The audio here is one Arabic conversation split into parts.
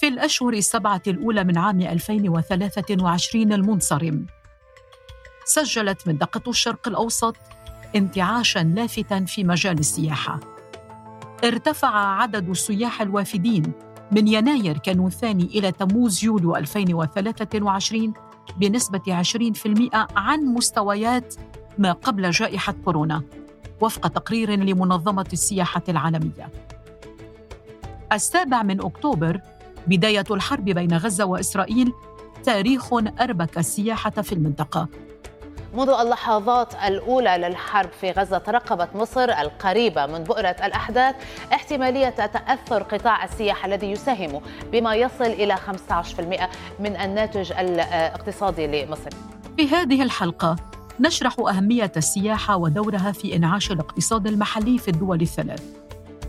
في الأشهر السبعة الأولى من عام 2023 المنصرم سجلت منطقة الشرق الأوسط انتعاشا لافتا في مجال السياحة ارتفع عدد السياح الوافدين من يناير كانون الثاني إلى تموز يوليو 2023 بنسبة 20% عن مستويات ما قبل جائحة كورونا وفق تقرير لمنظمة السياحة العالمية. السابع من أكتوبر بداية الحرب بين غزة وإسرائيل تاريخ أربك السياحة في المنطقة. منذ اللحظات الأولى للحرب في غزة ترقبت مصر القريبة من بؤرة الأحداث احتمالية تأثر قطاع السياحة الذي يساهم بما يصل إلى 15% من الناتج الاقتصادي لمصر. في هذه الحلقة نشرح أهمية السياحة ودورها في إنعاش الاقتصاد المحلي في الدول الثلاث.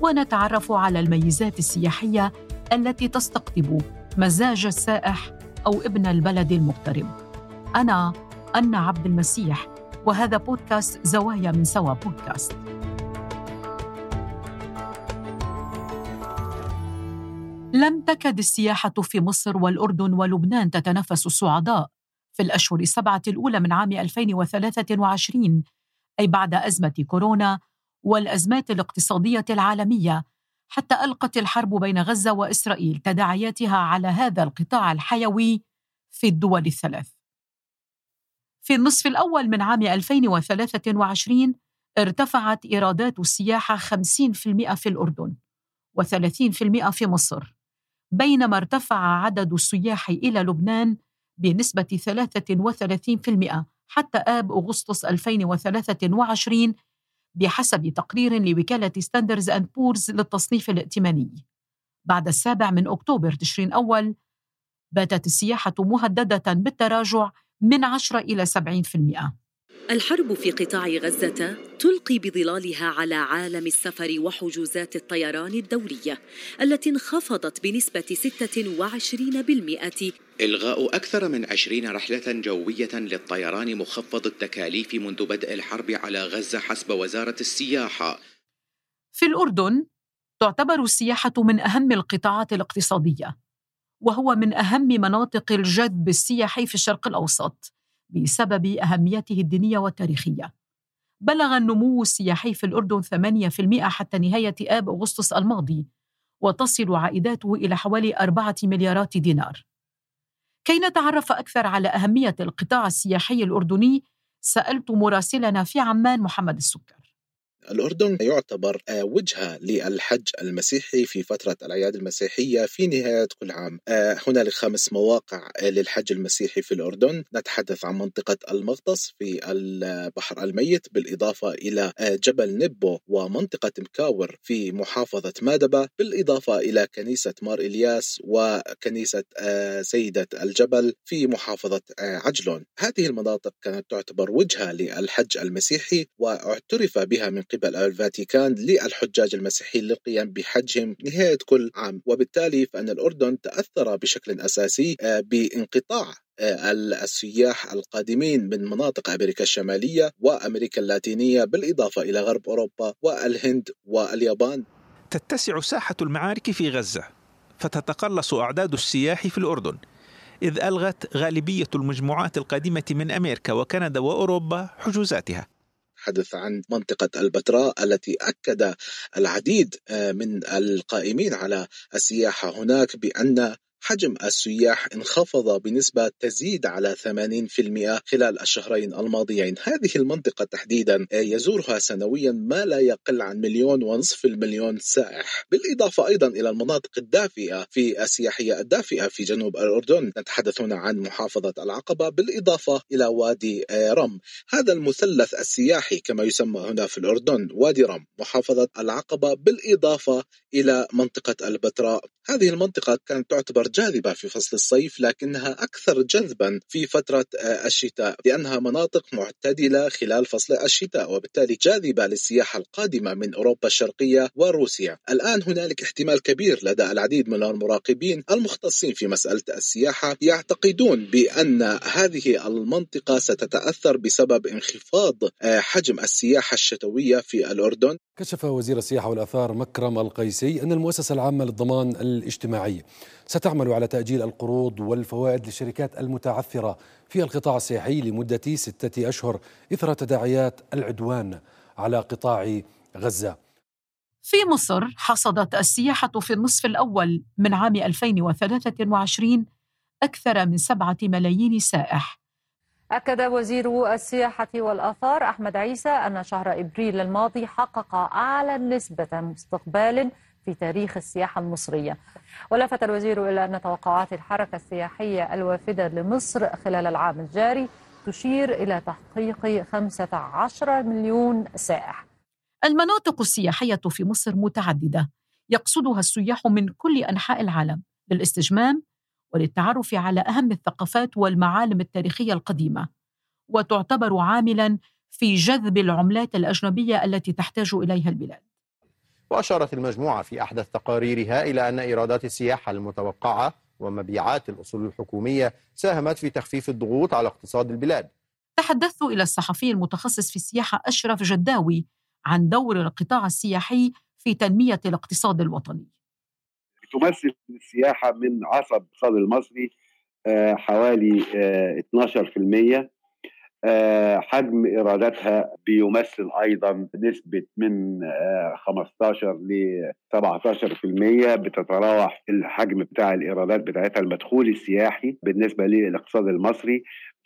ونتعرف على الميزات السياحية التي تستقطب مزاج السائح أو ابن البلد المغترب. أنا أنا عبد المسيح وهذا بودكاست زوايا من سوا بودكاست. لم تكد السياحة في مصر والأردن ولبنان تتنافس الصعداء في الأشهر السبعة الأولى من عام 2023 أي بعد أزمة كورونا والأزمات الاقتصادية العالمية حتى ألقت الحرب بين غزة وإسرائيل تداعياتها على هذا القطاع الحيوي في الدول الثلاث. في النصف الأول من عام 2023 ارتفعت إيرادات السياحة 50% في الأردن و30% في مصر بينما ارتفع عدد السياح إلى لبنان بنسبة 33% حتى آب أغسطس 2023 بحسب تقرير لوكالة ستاندرد أند بورز للتصنيف الائتماني بعد السابع من أكتوبر تشرين أول باتت السياحة مهددة بالتراجع من 10 إلى 70%. الحرب في قطاع غزة تلقي بظلالها على عالم السفر وحجوزات الطيران الدولية التي انخفضت بنسبة 26% إلغاء أكثر من عشرين رحلة جوية للطيران مخفض التكاليف منذ بدء الحرب على غزة حسب وزارة السياحة. في الأردن تعتبر السياحة من أهم القطاعات الاقتصادية وهو من أهم مناطق الجذب السياحي في الشرق الأوسط. بسبب أهميته الدينية والتاريخية. بلغ النمو السياحي في الأردن 8% حتى نهاية آب أغسطس الماضي وتصل عائداته إلى حوالي أربعة مليارات دينار. كي نتعرف أكثر على أهمية القطاع السياحي الأردني سألت مراسلنا في عمان محمد السكر. الأردن يعتبر آه، وجهة للحج المسيحي في فترة الأعياد المسيحية في نهاية كل عام. آه، هنالك خمس مواقع آه، للحج المسيحي في الأردن. نتحدث عن منطقة المغطس في البحر الميت بالإضافة إلى جبل نبو ومنطقة مكاور في محافظة مادبة بالإضافة إلى كنيسة مار إلياس وكنيسة سيدة الجبل في محافظة عجلون. هذه المناطق كانت تعتبر وجهة للحج المسيحي واعترف بها من قبل قبل الفاتيكان للحجاج المسيحيين للقيام بحجهم نهاية كل عام وبالتالي فإن الأردن تأثر بشكل أساسي آه، بانقطاع آه، السياح القادمين من مناطق أمريكا الشمالية وأمريكا اللاتينية بالإضافة إلى غرب أوروبا والهند واليابان. تتسع ساحة المعارك في غزة فتتقلص أعداد السياح في الأردن إذ ألغت غالبية المجموعات القادمة من أمريكا وكندا وأوروبا حجوزاتها. نتحدث عن منطقة البتراء التي أكد العديد آه، من القائمين على السياحة هناك بأن حجم السياح انخفض بنسبة تزيد على 80% خلال الشهرين الماضيين. هذه المنطقة تحديدا يزورها سنويا ما لا يقل عن مليون ونصف المليون سائح. بالإضافة أيضا إلى المناطق الدافئة في السياحية الدافئة في جنوب الأردن. نتحدث هنا عن محافظة العقبة بالإضافة إلى وادي رم. هذا المثلث السياحي كما يسمى هنا في الأردن وادي رم محافظة العقبة. بالإضافة إلى منطقة البتراء. هذه المنطقة كانت تعتبر جاذبة في فصل الصيف لكنها أكثر جذبا في فترة آه، الشتاء لأنها مناطق معتدلة خلال فصل الشتاء وبالتالي جاذبة للسياحة القادمة من أوروبا الشرقية وروسيا. الآن هنالك احتمال كبير لدى العديد من المراقبين المختصين في مسألة السياحة يعتقدون بأن هذه المنطقة ستتأثر بسبب انخفاض آه، حجم السياحة الشتوية في الأردن. كشف وزير السياحة والآثار مكرم القيسي أن المؤسسة العامة للضمان الاجتماعي ستعمل على تأجيل القروض والفوائد للشركات المتعثرة في القطاع السياحي لمدة ستة أشهر إثر تداعيات العدوان على قطاع غزة. في مصر حصدت السياحة في النصف الأول من عام 2023 أكثر من سبعة ملايين سائح. أكد وزير السياحة والآثار أحمد عيسى أن شهر إبريل الماضي حقق أعلى نسبة استقبال في تاريخ السياحة المصرية. ولفت الوزير إلى أن توقعات الحركة السياحية الوافدة لمصر خلال العام الجاري تشير إلى تحقيق 15 مليون سائح. المناطق السياحية في مصر متعددة يقصدها السياح من كل أنحاء العالم للاستجمام وللتعرف على أهم الثقافات والمعالم التاريخية القديمة وتعتبر عاملاً في جذب العملات الأجنبية التي تحتاج إليها البلاد. وأشارت المجموعة في أحدث تقاريرها إلى أن إيرادات السياحة المتوقعة ومبيعات الأصول الحكومية ساهمت في تخفيف الضغوط على اقتصاد البلاد. تحدثت إلى الصحفي المتخصص في السياحة أشرف جداوي عن دور القطاع السياحي في تنمية الاقتصاد الوطني. تمثل السياحة من عصب الاقتصاد المصري آه، حوالي 12% آه، حجم إيراداتها بيمثل أيضا نسبه من 15 ل 17% بتتراوح الحجم بتاع الإيرادات بتاعتها المدخول السياحي بالنسبة للاقتصاد المصري.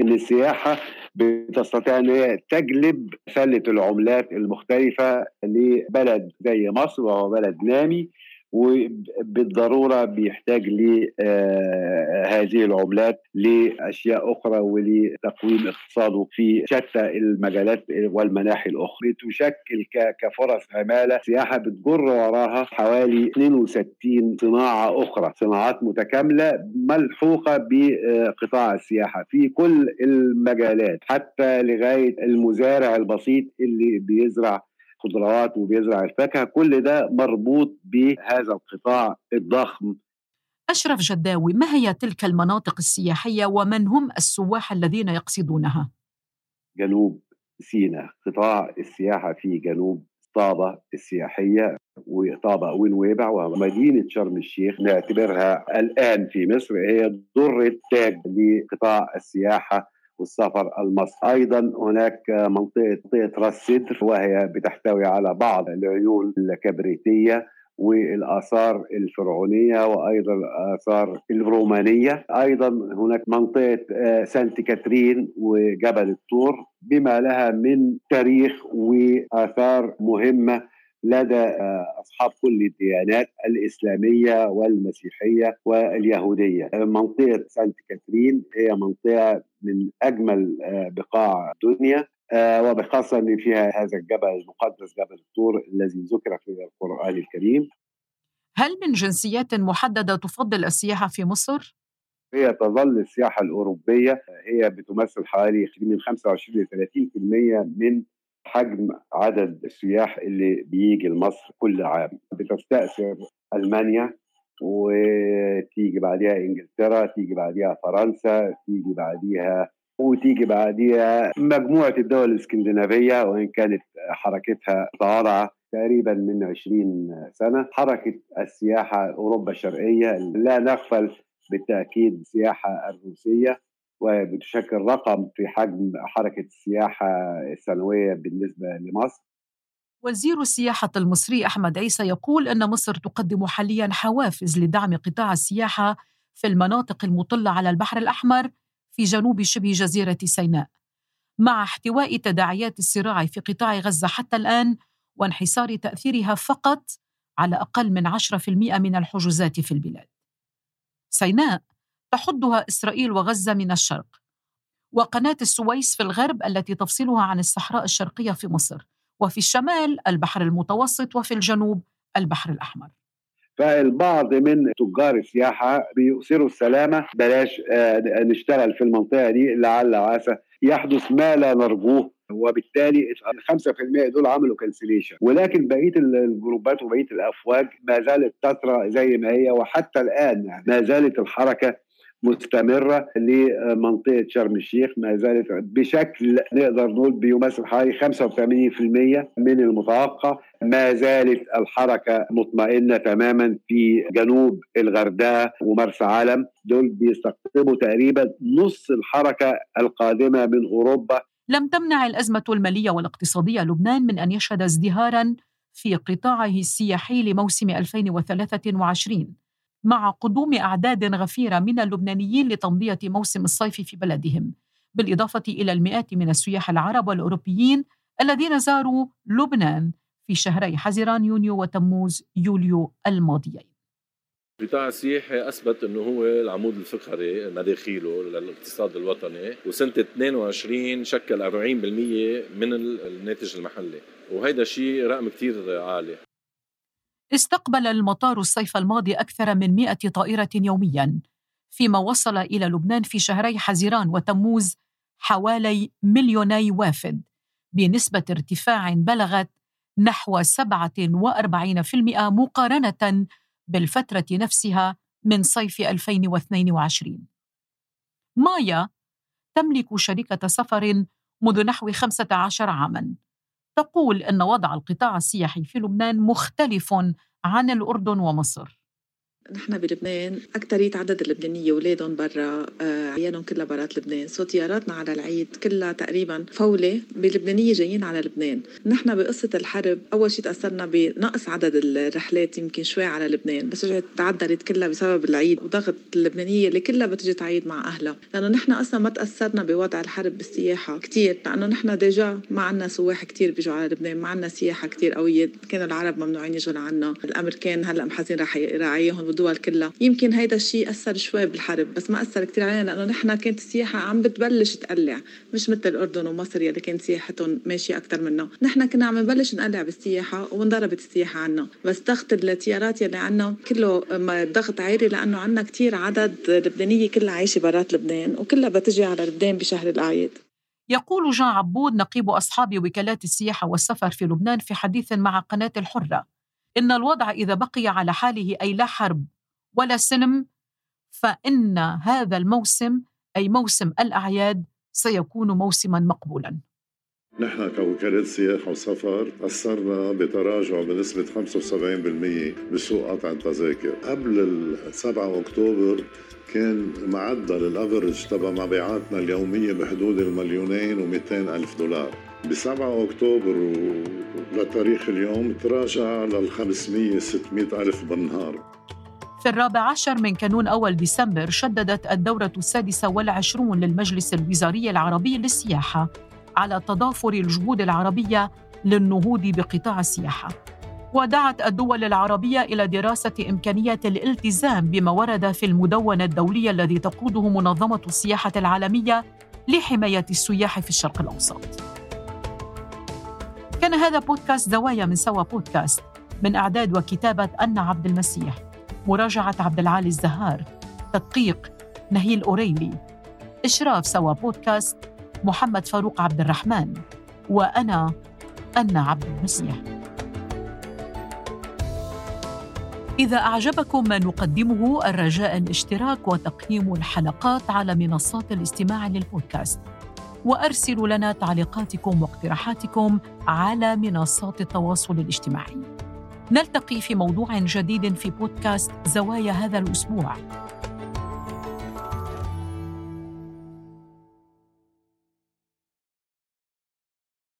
إن السياحة بتستطيع إن هي تجلب سلة العملات المختلفة لبلد زي مصر وهو بلد نامي. وبالضرورة بيحتاج لهذه آه، العملات لأشياء أخرى ولتقويم اقتصاده في شتى المجالات والمناحي الأخرى. تشكل كفرص عمالة. سياحه بتجر وراها حوالي 62 صناعة أخرى صناعات متكاملة ملحوقة بقطاع السياحة في كل المجالات حتى لغاية المزارع البسيط اللي بيزرع خضروات وبيزرع الفاكهة كل ده مربوط بهذا القطاع الضخم أشرف جداوي ما هي تلك المناطق السياحية ومن هم السواح الذين يقصدونها؟ جنوب سيناء قطاع السياحة في جنوب طابة السياحية وطابة ونويبع ومدينة شرم الشيخ نعتبرها الآن في مصر هي ضرة تاج لقطاع السياحة والسفر المصري أيضا هناك منطقة منطقة راس سدر وهي بتحتوي على بعض العيون الكبريتية والآثار الفرعونية وأيضا الآثار الرومانية. أيضا هناك منطقة آه، سانت كاترين وجبل الطور. بما لها من تاريخ وآثار مهمة لدى آه، أصحاب كل الديانات الإسلامية والمسيحية واليهودية. منطقة سانت كاترين هي منطقة من أجمل آه، بقاع الدنيا آه، وبخاصة إن فيها هذا الجبل المقدس جبل الطور الذي ذكر في القرآن الكريم. هل من جنسيات محددة تفضل السياحة في مصر؟ هي تظل السياحة الأوروبية هي بتمثل حوالي من 25 ل 30% من حجم عدد السياح اللي بيجي لمصر كل عام. بتستأثر ألمانيا وتيجي بعديها إنجلترا تيجي بعديها فرنسا تيجي بعديها وتيجي بعديها مجموعة الدول الإسكندنافية وإن كانت حركتها متواضعة تقريبا من 20 سنة. حركة السياحة أوروبا الشرقية لا نغفل بالتأكيد السياحة الروسية. وبتشكل رقم في حجم حركة السياحة السنوية بالنسبة لمصر. وزير السياحة المصري أحمد عيسى يقول أن مصر تقدم حاليا حوافز لدعم قطاع السياحة في المناطق المطلة على البحر الأحمر في جنوب شبه جزيرة سيناء مع احتواء تداعيات الصراع في قطاع غزة حتى الآن وانحسار تأثيرها فقط على أقل من 10% من الحجوزات في البلاد. سيناء تحدها إسرائيل وغزة من الشرق وقناة السويس في الغرب التي تفصلها عن الصحراء الشرقية في مصر وفي الشمال البحر المتوسط وفي الجنوب البحر الأحمر. فالبعض من تجار السياحة بيؤثروا السلامة. بلاش آه، نشتغل في المنطقة دي لعل وعسى يحدث ما لا نرجوه وبالتالي ال 5% دول عملوا كانسليشن ولكن بقية الجروبات وبقية الأفواج ما زالت تترى زي ما هي وحتى الآن ما زالت الحركة مستمرة لمنطقة شرم الشيخ. ما زالت بشكل نقدر نقول بيمثل حوالي 85% من المتوقع. ما زالت الحركة مطمئنة تماما في جنوب الغردقة ومرسى علم. دول بيستقطبوا تقريبا نص الحركة القادمة من أوروبا. لم تمنع الأزمة المالية والاقتصادية لبنان من أن يشهد ازدهارا في قطاعه السياحي لموسم 2023 مع قدوم أعداد غفيرة من اللبنانيين لتمضية موسم الصيف في بلدهم بالإضافة إلى المئات من السياح العرب والأوروبيين الذين زاروا لبنان في شهري حزيران يونيو وتموز يوليو الماضيين. القطاع السياحي أثبت إنه هو العمود الفقري مداخيله للاقتصاد الوطني وسنة 22 شكل 40% من الناتج المحلي وهيدا شيء رقم كثير عالي استقبل المطار الصيف الماضي أكثر من 100 طائرة يومياً فيما وصل إلى لبنان في شهري حزيران وتموز حوالي مليوني وافد بنسبة ارتفاع بلغت نحو 47% مقارنة بالفترة نفسها من صيف 2022 مايا تملك شركة سفر منذ نحو 15 عاماً. تقول أن وضع القطاع السياحي في لبنان مختلف عن الأردن ومصر. نحن بلبنان أكثرية عدد اللبنانية أولادهم برا آه، عيالهم كلها برات لبنان. سو طياراتنا على العيد كلها تقريبا فولة بلبنانية جايين على لبنان. نحن بقصة الحرب أول شيء تأثرنا بنقص عدد الرحلات يمكن شوي على لبنان. بس رجعت تعدلت كلها بسبب العيد وضغط اللبنانية اللي كلها بتجي تعيد مع أهلها. لأنه نحن أصلا ما تأثرنا بوضع الحرب بالسياحة كتير لأنه نحن ديجا ما عنا سواح كتير بيجوا على لبنان ما عنا سياحة كتير قوية. كانوا العرب ممنوعين يجوا لعنا. الأمريكان هلأ محازين راح يراعيهم بالدول كلها. يمكن هيدا الشيء أثر شوي بالحرب بس ما أثر كثير علينا لأنه نحن كانت السياحة عم بتبلش تقلع مش مثل الأردن ومصر يلي كانت سياحتهم ماشية أكثر منا نحن كنا عم نبلش نقلع بالسياحة وانضربت السياحة عنا بس ضغط التيارات يلي عنا كله ضغط عالي لأنه عنا كثير عدد لبنانية كلها عايشة برات لبنان وكلها بتجي على لبنان بشهر الأعياد. يقول جان عبود نقيب أصحاب وكالات السياحة والسفر في لبنان في حديث مع قناة الحرة. إن الوضع إذا بقي على حاله أي لا حرب ولا سينم فإن هذا الموسم أي موسم الأعياد سيكون موسما مقبولا. نحن كوكالة سياحة وسفر تأثرنا بتراجع بنسبة 75% بسوق قطع التذاكر قبل ال 7 أكتوبر كان معدل الافرج تبع مبيعاتنا اليومية بحدود المليونين و200 ألف دولار. ب 7 أكتوبر لتاريخ اليوم تراجع لل 500 600 ألف بالنهار. في الرابع عشر من كانون أول ديسمبر شددت الدورة السادسة والعشرون للمجلس الوزاري العربي للسياحة. على تضافر الجهود العربية للنهوض بقطاع السياحة. ودعت الدول العربية إلى دراسة إمكانية الالتزام بما ورد في المدونة الدولية الذي تقوده منظمة السياحة العالمية لحماية السياح في الشرق الأوسط. كان هذا بودكاست زوايا من سوا بودكاست من إعداد وكتابة أن عبد المسيح مراجعة عبد العالي الزهار تدقيق نهيل أوريلي إشراف سوا بودكاست محمد فاروق عبد الرحمن وأنا أنا عبد المسيح. إذا أعجبكم ما نقدمه الرجاء الاشتراك وتقييم الحلقات على منصات الاستماع للبودكاست. وأرسلوا لنا تعليقاتكم واقتراحاتكم على منصات التواصل الاجتماعي. نلتقي في موضوع جديد في بودكاست زوايا هذا الأسبوع.